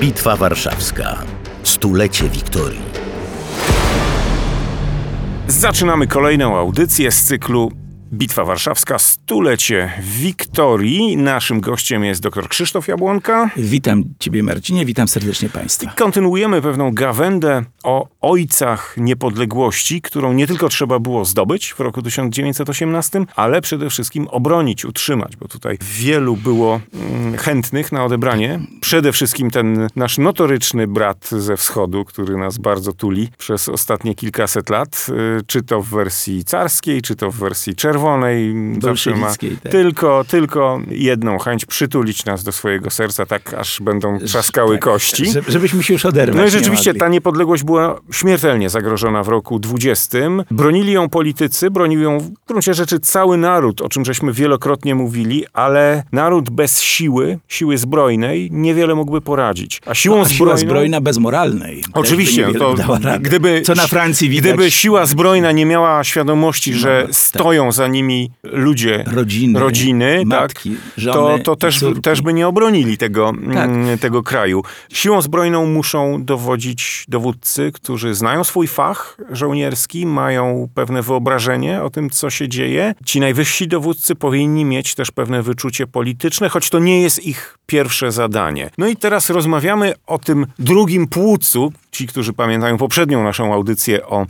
Bitwa Warszawska. Stulecie Wiktorii. Zaczynamy kolejną audycję z cyklu Bitwa Warszawska, stulecie Wiktorii. Naszym gościem jest dr Krzysztof Jabłonka. Witam Ciebie, Marcinie, witam serdecznie Państwa. Kontynuujemy pewną gawędę o ojcach niepodległości, którą nie tylko trzeba było zdobyć w roku 1918, ale przede wszystkim obronić, utrzymać, bo tutaj wielu było mm, chętnych na odebranie. Przede wszystkim ten nasz notoryczny brat ze wschodu, który nas bardzo tuli przez ostatnie kilkaset lat, y, czy to w wersji carskiej, czy to w wersji czerwonej, zawsze ma tak. tylko, tylko jedną chęć przytulić nas do swojego serca, tak aż będą trzaskały Tak, kości. że- Żebyśmy się już oderwać. No i nie rzeczywiście ta niepodległość była śmiertelnie zagrożona w roku 20. Bronili ją politycy, bronił ją w gruncie rzeczy cały naród, o czym żeśmy wielokrotnie mówili, ale naród bez siły, siły zbrojnej, niewiele mógłby poradzić. A siłą A siła zbrojną... zbrojna bez moralnej. Oczywiście, to gdyby, Co na Francji widać. gdyby siła zbrojna nie miała świadomości, że tak. stoją za nimi ludzie, Rodziny, rodziny matki, tak, żony to, to też, córki. też by nie obronili tego, Tak. mm, tego kraju. Siłą zbrojną muszą dowodzić dowódcy, którzy znają swój fach żołnierski, mają pewne wyobrażenie o tym, co się dzieje. Ci najwyżsi dowódcy powinni mieć też pewne wyczucie polityczne, choć to nie jest ich pierwsze zadanie. No i teraz rozmawiamy o tym drugim płucu. Ci, którzy pamiętają poprzednią naszą audycję o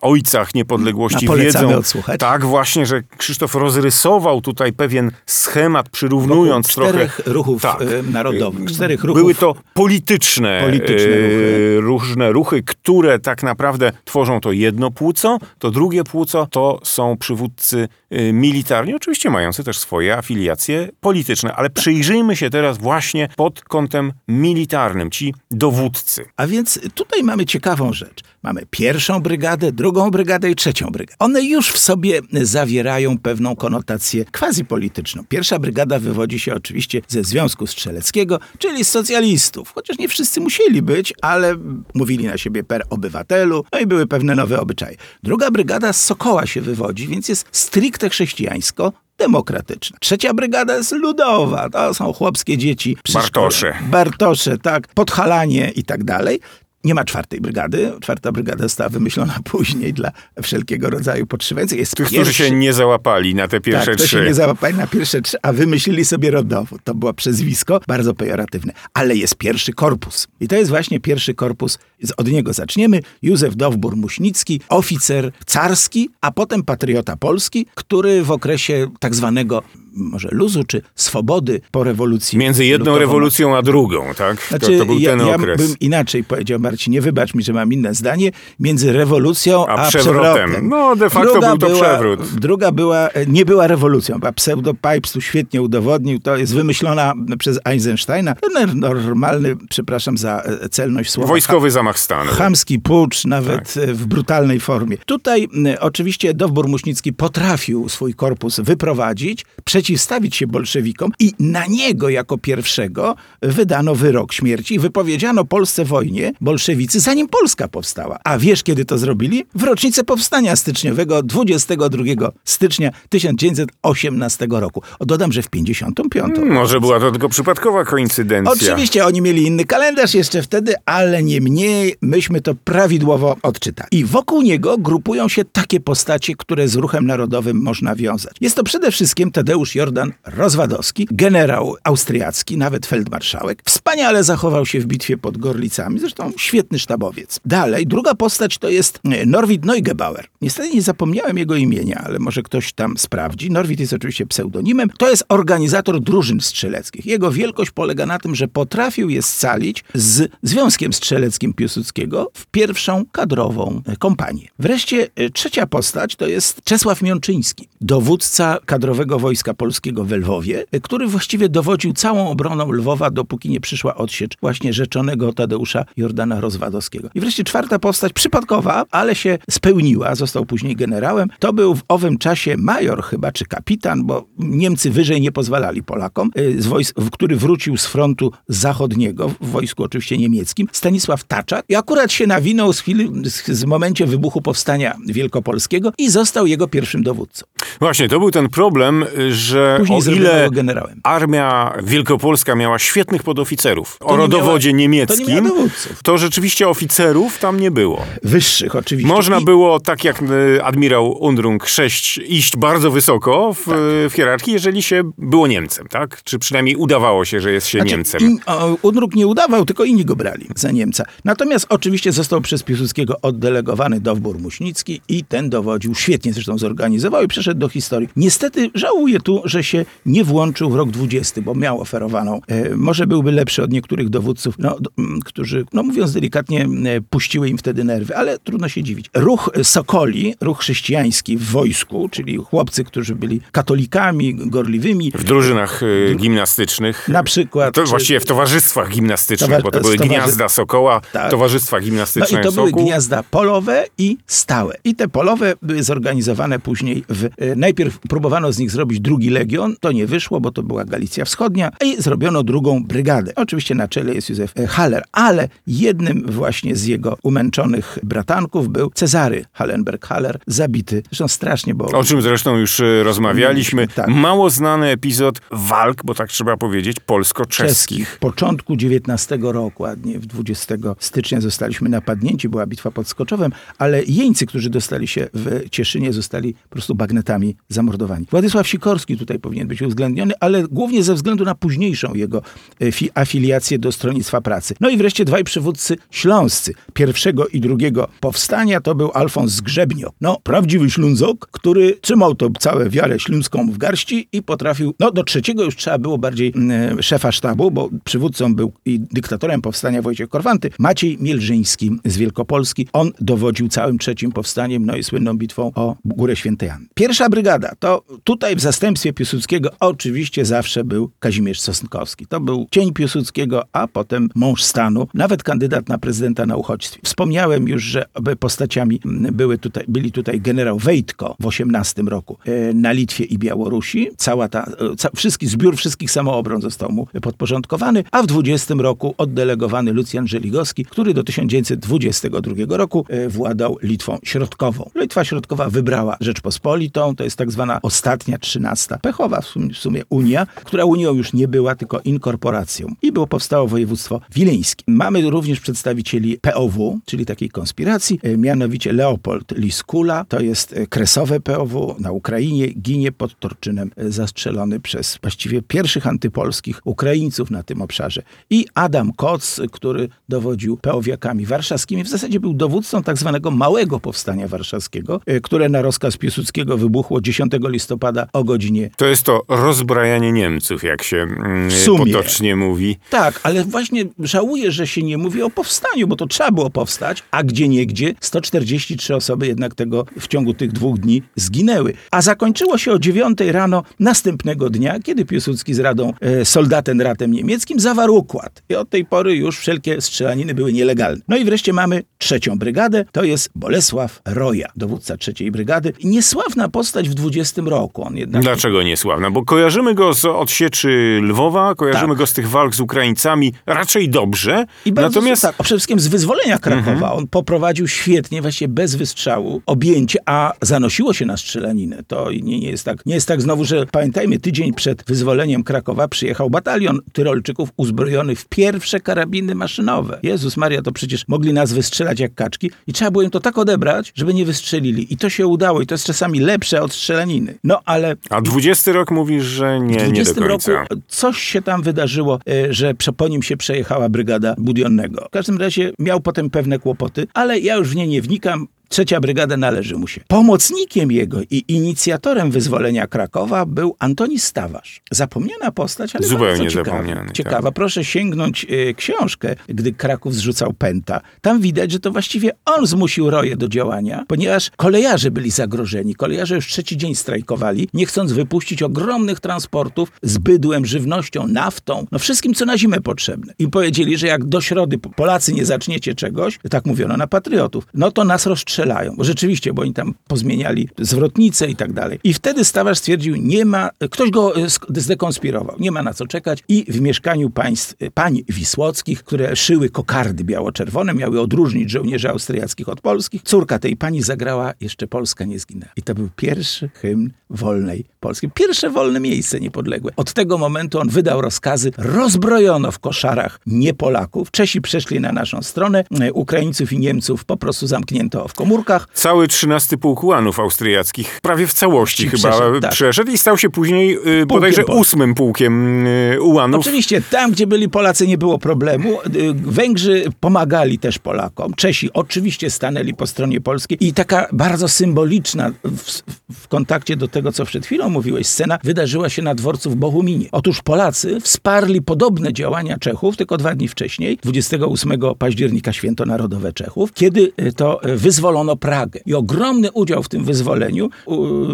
ojcach niepodległości, wiedzą, odsłuchać. tak właśnie, że Krzysztof rozrysował tutaj pewien schemat, przyrównując Wokół trochę czterech ruchów, tak, e, narodowych, czterech ruchów. Były to polityczne, Polityczne e, ruchy. różne ruchy, które tak naprawdę tworzą to jedno płuco. To drugie płuco to są przywódcy e, militarni, oczywiście mający też swoje afiliacje polityczne, ale przyjrzyjmy się teraz właśnie pod kątem militarnym, ci dowódcy. A więc tutaj mamy ciekawą rzecz. Mamy pierwszą brygadę, drugą brygadę i trzecią brygadę. One już w sobie zawierają pewną konotację quasi-polityczną. Pierwsza brygada wywodzi się oczywiście ze Związku Strzeleckiego, czyli z socjalistów. Chociaż nie wszyscy musieli być, ale mówili na siebie per obywatelu, no i były pewne nowe obyczaje. Druga brygada z Sokoła się wywodzi, więc jest stricte chrześcijańsko, demokratyczna. Trzecia brygada jest ludowa, to są chłopskie dzieci. Bartosze. Bartosze, tak, Podhalanie i tak dalej. Nie ma czwartej brygady. Czwarta brygada została wymyślona później dla wszelkiego rodzaju podszywańców. Jest Tych, pierwszy, którzy się nie załapali na te pierwsze tak, trzy. się nie załapali na pierwsze trzy, a wymyślili sobie rodowód. To było przezwisko, bardzo pejoratywne. Ale jest pierwszy korpus. I to jest właśnie pierwszy korpus. Od niego zaczniemy. Józef Dowbor-Muśnicki, oficer carski, a potem patriota polski, który w okresie tak zwanego może luzu czy swobody po rewolucji. Między jedną lutowo- rewolucją a drugą, tak? znaczy, to, to był ja, ten ja okres. bym inaczej powiedział, Marcinie, wybacz mi, że mam inne zdanie, między rewolucją A a, przewrotem. No, de facto był to była, przewrót. Druga była, nie była rewolucją, a pseudo-Pipes tu świetnie udowodnił, to jest wymyślona przez Eisensteina. Normalny, przepraszam za e, celność słowa. Wojskowy zamach stanu. Chamski pucz, nawet Tak. e, w brutalnej formie. Tutaj oczywiście Dowbor Muśnicki potrafił swój korpus wyprowadzić, przeciwstawić się bolszewikom i na niego jako pierwszego wydano wyrok śmierci wypowiedziano Polsce wojnie bolszewicy, zanim Polska powstała. A wiesz, kiedy to zrobili? W rocznicę powstania styczniowego 22 stycznia 1918 roku. O, dodam, że w 55. Może była to tylko przypadkowa koincydencja. Oczywiście oni mieli inny kalendarz jeszcze wtedy, ale niemniej myśmy to prawidłowo odczytali. I wokół niego grupują się takie postacie, które z ruchem narodowym można wiązać. Jest to przede wszystkim Tadeusz Jordan Rozwadowski, generał austriacki, nawet feldmarszałek. Wspaniale zachował się w bitwie pod Gorlicami, zresztą świetny sztabowiec. Dalej, druga postać to jest e, Norwid Neugebauer. Niestety nie zapomniałem jego imienia, ale może ktoś tam sprawdzi. Norwid jest oczywiście pseudonimem. To jest organizator drużyn strzeleckich. Jego wielkość polega na tym, że potrafił je scalić z Związkiem Strzeleckim Piłsudskiego w pierwszą kadrową e, kompanię. Wreszcie e, trzecia postać to jest Czesław Miączyński, dowódca kadrowego Wojska Polskiego w Lwowie, e, który właściwie dowodził całą obroną Lwowa, dopóki nie przyszła odsiecz właśnie rzeczonego Tadeusza Jordana Rozwadowskiego. I wreszcie czwarta postać, przypadkowa, ale się spełniła, został później generałem. To był w owym czasie major chyba, czy kapitan, bo Niemcy wyżej nie pozwalali Polakom, y, z który wrócił z frontu zachodniego, w wojsku oczywiście niemieckim, Stanisław Taczak. I akurat się nawinął z, chwili, z, z momencie wybuchu powstania wielkopolskiego i został jego pierwszym dowódcą. Właśnie, to był ten problem, że Później o ile generałem. armia wielkopolska miała świetnych podoficerów o nie rodowodzie miała- niemieckim, to nie to rzeczywiście oficerów tam nie było. Wyższych oczywiście. Można I- było, tak jak y, admirał Undrung 6, iść bardzo wysoko w, Tak. w hierarchii, jeżeli się było Niemcem, tak? Czy przynajmniej udawało się, że jest się Znaczy, Niemcem. In, o, Unruk nie udawał, tylko inni go brali za Niemca. Natomiast oczywiście został przez Piłsudskiego oddelegowany Dowbór Muśnicki i ten dowodził, świetnie zresztą zorganizował i przeszedł do historii. Niestety żałuję tu, że się nie włączył w rok 20, bo miał oferowaną. E, może byłby lepszy od niektórych dowódców, no, m, którzy, no mówiąc delikatnie, e, puściły im wtedy nerwy, ale trudno się dziwić. Ruch Sokoli, ruch chrześcijański w wojsku, czyli chłopcy, którzy byli katolikami, gorliwymi, W drużynach y, gimnastycznych. na przykład... To czy- właściwie w towarzystwach gimnastycznych, Towa- bo to były towarzy- gniazda Sokoła, Tak. towarzystwa No gimnastyczne i to były gniazda polowe i stałe. I te polowe były zorganizowane później w... e, Najpierw próbowano z nich zrobić drugi legion, to nie wyszło, bo to była Galicja Wschodnia i zrobiono drugą brygadę. Oczywiście na czele jest Józef e, Haller, ale jednym właśnie z jego umęczonych bratanków był Cezary Hallenberg-Haller, zabity. Zresztą strasznie, bo... O czym zresztą już y, rozmawialiśmy. Tak. Mało znany epizod walk, bo tak trzeba powiedzieć, polsko-czeskich. Początku XIX roku, ładnie w 20 stycznia zostaliśmy napadnięci, była bitwa pod Skoczowem, ale jeńcy, którzy dostali się w Cieszynie, zostali po prostu bagnetami zamordowani. Władysław Sikorski tutaj powinien być uwzględniony, ale głównie ze względu na późniejszą jego e, fi- afiliację do Stronnictwa Pracy. No i wreszcie dwaj przywódcy śląscy. Pierwszego i drugiego powstania to był Alfons Zgrzebnio. No, prawdziwy ślązok, który trzymał to całe wiarę śląską w garści i potrafił, no do trzeciego już trzeba było bardziej mm, szefa sztabu, bo przywódcą był i dyktatorem powstania Wojciech Korfanty, Maciej Mielżyński z Wielkopolski. On dowodził całym trzecim powstaniem, no i słynną bitwą o Górę Świętej Anny. Pierwsza brygada, to tutaj w zastępstwie Piłsudskiego oczywiście zawsze był Kazimierz Sosnkowski. To był cień Piłsudskiego, a potem mąż stanu, nawet kandydat na prezydenta na uchodźstwie. Wspomniałem już, że postaciami mm, były tutaj, byli tutaj generał Wejtko w 18 roku e, na Litwie i Białorusi. Cała ta, e, ca, wszystki, zbiór wszystkich samoobron został mu podporządkowany, a w 20 roku oddelegowany Lucjan Żeligowski, który do 1922 roku e, władał Litwą Środkową. Litwa Środkowa wybrała Rzeczpospolitą, to jest tak zwana ostatnia, trzynasta, pechowa w sumie, w sumie Unia, która Unią już nie była, tylko inkorporacją. I było powstało województwo wileńskie. Mamy również przedstawicieli POW, czyli takiej konspiracji, e, mianowicie Leopold Liskula, to jest e, kresowe POW na Ukrainie, ginie pod Torczynem e, zastrzelony przez właściwie pierwszych antypolskich Ukraińców na tym obszarze. I Adam Koc, który dowodził POW-akami warszawskimi, w zasadzie był dowódcą tak zwanego małego powstania warszawskiego, które na rozkaz Piłsudskiego wybuchło 10 listopada o godzinie To jest to rozbrajanie Niemców, jak się mm, potocznie mówi. Tak, ale właśnie żałuję, że się nie mówi o powstaniu, bo to trzeba było powstać, a gdzie niegdzie 143 osoby jednak tego w ciągu tych dwóch dni zginęły. A zakończyło się o 9 rano następnego dnia, kiedy Piłsudski z Radą e, Soldaten Ratem niemieckim zawarł układ. I od tej pory już wszelkie strzelaniny były nielegalne. No i wreszcie mamy trzecią brygadę, to jest Bolesław Roja, dowódca trzeciej brygady. Niesławna postać w 20 roku. On jednak Dlaczego niesławna? Bo kojarzymy go z odsieczy Lwowa, kojarzymy Tak. go z tych walk z Ukraińcami raczej dobrze. I bardzo, Natomiast tak, a przede wszystkim z wyzwolenia Krakowa. Mhm. On poprowadził świetnie, właściwie bez wystrzału, objęcie, a zanosiło się na strzelaninę. To nie, nie, jest tak, nie jest tak znowu, że pamiętajmy, tydzień przed wyzwoleniem Krakowa przyjechał batalion Tyrolczyków uzbrojony w pierwsze karabiny maszynowe. Jezus Maria, to przecież mogli nas wystrzelać jak kaczki i trzeba było im to tak odebrać, żeby nie wystrzelili. I to się udało i to jest czasami lepsze od strzelaniny. No ale a 20 rok mówisz, że nie, w nie do 20 końca. roku coś się tam wydarzyło, e, że po nim się przejechała brygada Budionnego. W każdym razie miał potem pewne kłopoty, ale ja już w nie nie wnikam. Trzecia brygada należy mu się. Pomocnikiem jego i inicjatorem wyzwolenia Krakowa był Antoni Stawarz. Zapomniana postać, ale Zupełnie bardzo ciekawa. zapomniany, tak. Ciekawa. Proszę sięgnąć y, książkę, gdy Kraków zrzucał pęta. Tam widać, że to właściwie on zmusił Roję do działania, ponieważ kolejarze byli zagrożeni. Kolejarze już trzeci dzień strajkowali, nie chcąc wypuścić ogromnych transportów z bydłem, żywnością, naftą, no wszystkim, co na zimę potrzebne. I powiedzieli, że jak do środy Polacy nie zaczniecie czegoś, tak mówiono na patriotów, no to nas rozstrzelają. Bo rzeczywiście, bo oni tam pozmieniali zwrotnice i tak dalej. I wtedy Stawarz stwierdził, nie ma, ktoś go e, zdekonspirował, nie ma na co czekać i w mieszkaniu państw, e, pań wisłockich, które szyły kokardy biało-czerwone, miały odróżnić żołnierzy austriackich od polskich, córka tej pani zagrała Jeszcze Polska nie zginęła. I to był pierwszy hymn wolnej Polski. Pierwsze wolne miejsce niepodległe. Od tego momentu on wydał rozkazy, rozbrojono w koszarach nie Polaków. Czesi przeszli na naszą stronę, e, Ukraińców i Niemców po prostu zamknięto w komórkach. Cały 13 pułk ułanów austriackich prawie w całości chyba przeszedł, tak. przeszedł i stał się później y, bodajże polskim. ósmym pułkiem y, ułanów. Oczywiście tam, gdzie byli Polacy, nie było problemu. Y, Węgrzy pomagali też Polakom. Czesi oczywiście stanęli po stronie polskiej. I taka bardzo symboliczna w, w kontakcie do tego, co przed chwilą mówiłeś, scena wydarzyła się na dworcu w Bohuminie. Otóż Polacy wsparli podobne działania Czechów, tylko dwa dni wcześniej, 28 października, Święto Narodowe Czechów, kiedy y, to y, wyzwolono Pragę. I ogromny udział w tym wyzwoleniu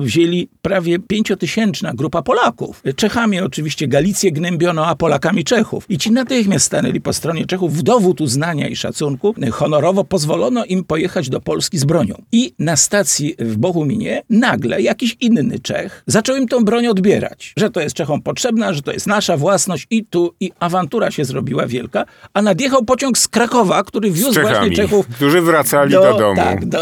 wzięli prawie pięciotysięczna grupa Polaków. Czechami oczywiście Galicję gnębiono, a Polakami Czechów. I ci natychmiast stanęli po stronie Czechów w dowód uznania i szacunku. Honorowo pozwolono im pojechać do Polski z bronią. I na stacji w Bohuminie nagle jakiś inny Czech zaczął im tą broń odbierać. Że to jest Czechom potrzebna, że to jest nasza własność i tu i awantura się zrobiła wielka. A nadjechał pociąg z Krakowa, który wiózł właśnie Czechami, Czechów którzy wracali do, domu. Tak, do,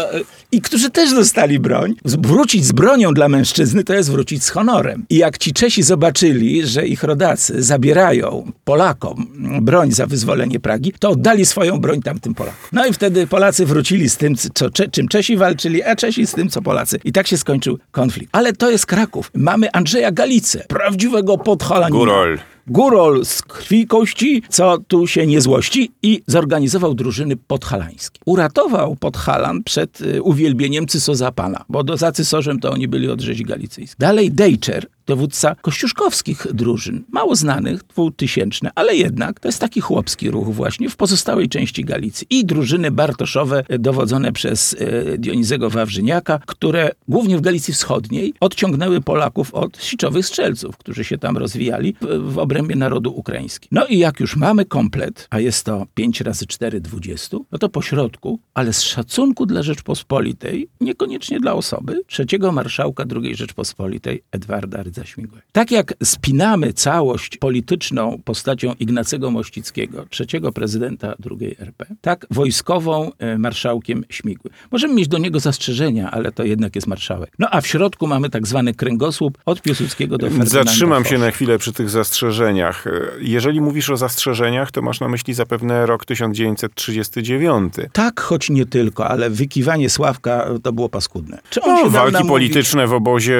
I którzy też dostali broń. Wrócić z bronią dla mężczyzny to jest wrócić z honorem. I jak ci Czesi zobaczyli, że ich rodacy zabierają Polakom broń za wyzwolenie Pragi, to oddali swoją broń tamtym Polakom. No i wtedy Polacy wrócili z tym, co, czym Czesi walczyli, a Czesi z tym, co Polacy. I tak się skończył konflikt. Ale to jest Kraków. Mamy Andrzeja Galicę, prawdziwego podhalanina. Górol. Górol z krwi kości, co tu się nie złości i zorganizował drużyny podhalańskie. Uratował Podhalan przed y, uwielbieniem Cysozapana, bo do, za Cysorzem to oni byli od rzezi galicyjskiej. Dalej Dejczer, dowódca kościuszkowskich drużyn, mało znanych, dwutysięczne, ale jednak to jest taki chłopski ruch właśnie w pozostałej części Galicji. I drużyny bartoszowe dowodzone przez y, Dionizego Wawrzyniaka, które głównie w Galicji Wschodniej odciągnęły Polaków od siczowych strzelców, którzy się tam rozwijali w, obrębie narodu ukraińskiego. No i jak już mamy komplet, a jest to 5 razy 4, 20, no to po środku, ale z szacunku dla Rzeczpospolitej, niekoniecznie dla osoby, trzeciego marszałka II Rzeczpospolitej Edwarda Śmigłego. Tak jak spinamy całość polityczną postacią Ignacego Mościckiego, trzeciego prezydenta II RP, tak wojskową e, marszałkiem Śmigły. Możemy mieć do niego zastrzeżenia, ale to jednak jest marszałek. No a w środku mamy tak zwany kręgosłup od Piłsudskiego do Ferdynanda Zatrzymam się na chwilę przy tych zastrzeżeniach. Jeżeli mówisz o zastrzeżeniach, to masz na myśli zapewne rok 1939. Tak, choć nie tylko, ale wykiwanie Sławka to było paskudne. Czy on No, walki polityczne w obozie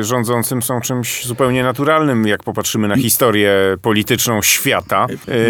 y, rządzącym są czymś zupełnie naturalnym, jak popatrzymy na historię polityczną świata.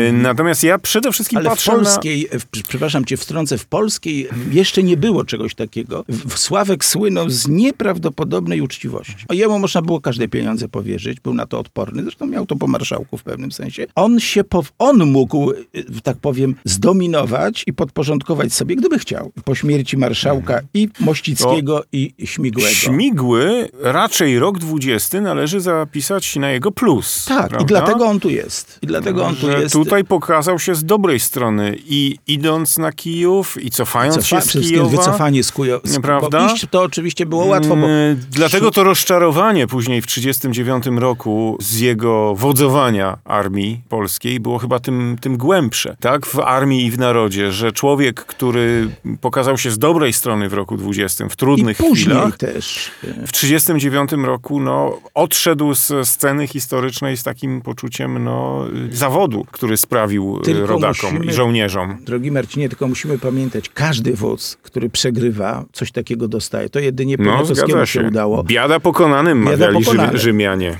Y, Natomiast ja przede wszystkim Ale w patrzę polskiej, w, przepraszam cię, wtrącę, w polskiej jeszcze nie było czegoś takiego. W- Sławek słynął z nieprawdopodobnej uczciwości. O jemu można było każde pieniądze powierzyć, był na to odporny, zresztą miał to po marszałku w pewnym sensie. On się, po, on mógł, y, tak powiem, zdominować i podporządkować sobie, gdyby chciał. Po śmierci marszałka i Mościckiego i na Śmigłego. Śmigły, raczej rok 20 należy zapisać na jego plus. tak, i prawda? dlatego on tu jest. I dlatego on tu jest. tutaj pokazał się z dobrej strony i idąc na Kijów i cofając Cofa, się przede z wszystkim Kijowa. wycofanie z Nieprawda? Bo iść to oczywiście było łatwo, bo Mm, Dlatego to rozczarowanie później w 1939 roku z jego wodzowania armii polskiej było chyba tym, tym głębsze, tak? W armii i w narodzie, że człowiek, który pokazał się z dobrej strony w roku 20, w i trudnych później chwilach, też. e, w 1939 roku no, odszedł z sceny historycznej z takim poczuciem no, zawodu, który sprawił y, Tylko rodakom musimy- i żołnierzom. Drogi Marcinie, tylko musimy pamiętać, każdy wódz, który przegrywa, coś takiego dostaje. To jedynie No, Poniatowskiemu zgadza się się. udało. Biada pokonanym, Biada mawiali pokonanym. Rzymianie.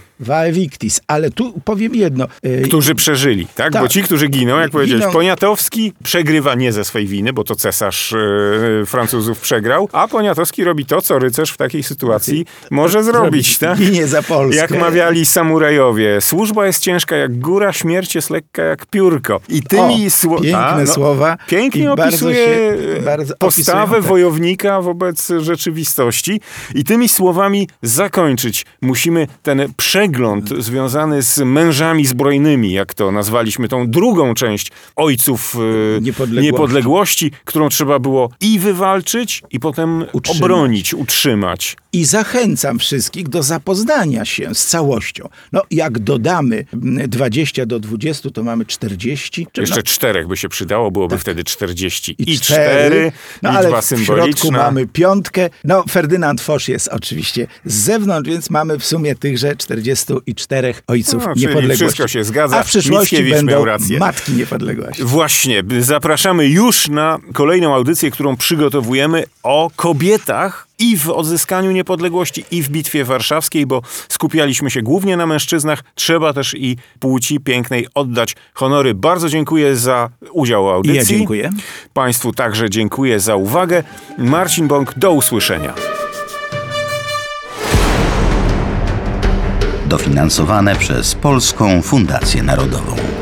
Ale tu powiem jedno. y, którzy przeżyli, tak? Tak. Bo ci, którzy giną, jak powiedziałeś, Giną. Poniatowski przegrywa nie ze swej winy, bo to cesarz y, Francuzów przegrał, a Poniatowski robi to, co rycerz w takiej sytuacji może zrobić, tak? Ginie za Polskę. Jak mawiali samurajowie, służba jest ciężka jak góra, śmierć jest lekka jak piórko. I tymi O, sło- piękne A, no, słowa. Pięknie opisuje się- postawę tak. wojownika wobec rzeczywistości. I tymi słowami zakończyć musimy ten przegląd związany z mężami zbrojnymi, jak to nazwaliśmy, tą drugą część ojców e, Niepodległości. niepodległości, którą trzeba było i wywalczyć, i potem Utrzymać. obronić, utrzymać. I zachęcam wszystkich do zapoznania się z całością. No, jak dodamy mm, 20 do 20, to mamy 40. Czy Jeszcze no, czterech by się przydało, byłoby wtedy 40. I, i cztery, No liczba ale w środku mamy piątkę. No, Ferdynand Foch jest oczywiście z zewnątrz, więc mamy w sumie tychże 44 ojców No, niepodległości. wszystko się zgadza. A w przyszłości będą rację. matki niepodległości. Właśnie, zapraszamy już na kolejną audycję, którą przygotowujemy o kobietach i w odzyskaniu niepodległości, i w Bitwie Warszawskiej, bo skupialiśmy się głównie na mężczyznach. Trzeba też i płci pięknej oddać honory. Bardzo dziękuję za udział w audycji. ja dziękuję. Państwu także dziękuję za uwagę. Marcin Bąk, do usłyszenia. Dofinansowane przez Polską Fundację Narodową.